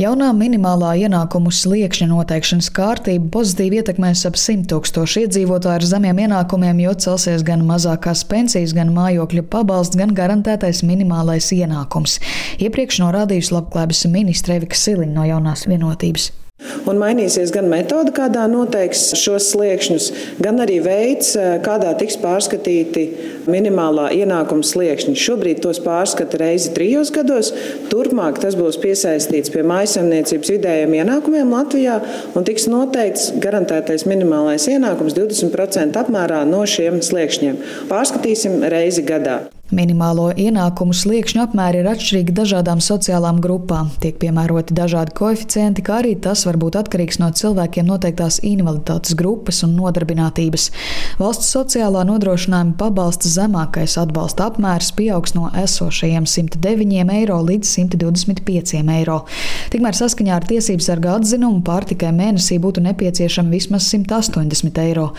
Jaunā minimālā ienākumu sliekšņa noteikšanas kārtība pozitīvi ietekmēs ap 100 tūkstošu iedzīvotāju ar zemiem ienākumiem, jo celsies gan mazākās pensijas, gan mājokļa pabalsts, gan garantētais minimālais ienākums. Iepriekš norādījusi labklājības ministre Evika Siliņa no jaunās vienotības. Un mainīsies gan metode, kādā noteiks šos sliekšņus, gan arī veids, eh, kādā tiks pārskatīti minimālā ienākuma sliekšņi. Šobrīd tos pārskata reizi trijos gados. Turpmāk tas būs piesaistīts pie mājasemniecības vidējiem ienākumiem Latvijā un tiks noteikts garantētais minimālais ienākums 20% apmērā no šiem sliekšņiem. Pārskatīsim reizi gadā. Minimālo ienākumu sliekšņu apmēri ir atšķirīgi dažādām sociālām grupām. Tiek piemēroti dažādi koeficienti, kā arī tas var būt atkarīgs no cilvēkiem noteiktās invaliditātes grupas un nodarbinātības. Valsts sociālā nodrošinājuma pabalsta zemākais atbalsta apmērs pieaugs no esošajiem 109 eiro līdz 125 eiro. Tikmēr saskaņā ar tiesību sarga atzinumu pārtikai mēnesī būtu nepieciešami vismaz 180 eiro.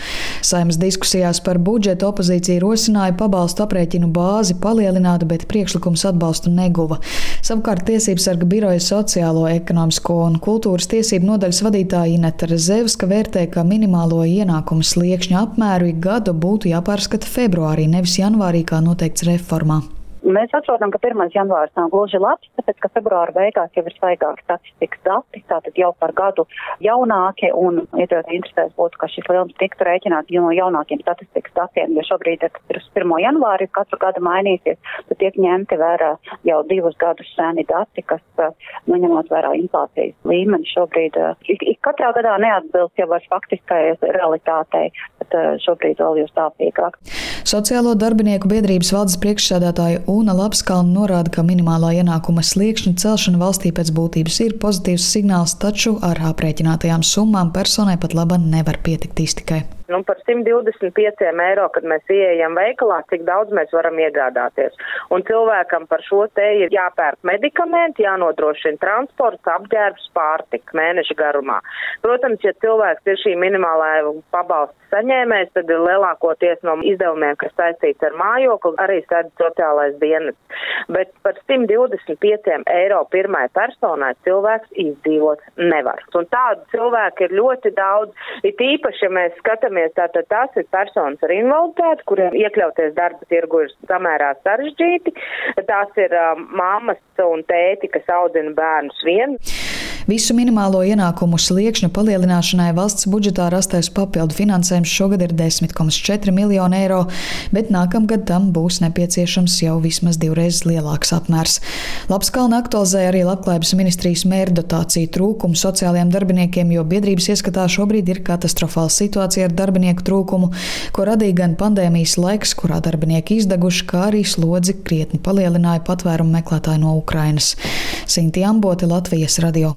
Saimas diskusijās par budžetu opozīcija rosināja pabalstu aprēķinu bāzi bāzi palielināta, bet priekšlikums atbalstu neguva. Savukārt Tiesības sarga biroja sociālo, ekonomisko un kultūras tiesību nodaļas vadītāja Ineta Rezevska vērtē, ka minimālo ienākumu sliekšņa apmēru ik gadu būtu jāpārskata februārī, nevis janvārī, kā noteikts reformā. Mēs atrodam, ka 1. janvārs nav gluži labs, tāpēc, ka februāra beigās jau ir svaigāki statistikas dati, tātad jau par gadu jaunāki, un iedzīvotāji interesēs būtu, ka šis lielums tiktu rēķināts no jaunākiem statistikas datiem, jo šobrīd, kad ir uz 1. janvāri katru gadu mainīsies, tad tiek ņemti vērā jau divus gadus seni dati, kas, nu, ņemot vērā inflācijas līmeni šobrīd, ik, ik katrā gadā neatbilst jau ar faktiskai realitātei, bet šobrīd vēl jau stāvīgāk. Sociālo darbinieku biedrības valdes priekšsēdētāja Una Lapskalna norāda, ka minimālā ienākuma sliekšņa celšana valstī pēc būtības ir pozitīvs signāls, taču ar aprēķinātajām summām personai pat laba nevar pietikt iztikai. Nu, par 125 eiro, kad mēs ieejam veikalā, cik daudz mēs varam iegādāties. Un cilvēkam par šo te ir jāpērk medikamenti, jānodrošina transports, apģērbs, pārtika mēneša garumā. Protams, ja cilvēks ir šī minimālā pabalsta saņēmējs, tad ir lielākoties no izdevumiem, kas saistīts ar mājokli, arī sēd sociālais dienas. Bet par 125 eiro pirmai personai cilvēks izdzīvot nevar. Un tādu cilvēku ir ļoti daudz, it īpaši, ja mēs skatāmies skatāmies, tātad tās ir personas ar invaliditāti, kuriem iekļauties darba tirgu ir samērā sarežģīti. Tās ir um, mammas un tēti, kas audzina bērnus vien. Visu minimālo ienākumu sliekšņu palielināšanai valsts budžetā rastais papildu finansējums šogad ir 10,4 miljoni eiro, bet nākamgad tam būs nepieciešams jau vismaz divreiz lielāks apmērs. Labskalna aktualizēja arī Labklājības ministrijas mērdotāciju trūkumu sociālajiem darbiniekiem, jo biedrības ieskatā šobrīd ir katastrofāla situācija ar darbinieku trūkumu, ko radīja gan pandēmijas laiks, kurā darbinieki izdeguši, kā arī slodzi krietni palielināja patvērumu meklētāji no Ukrainas. Sinti Ambote, Latvijas radio.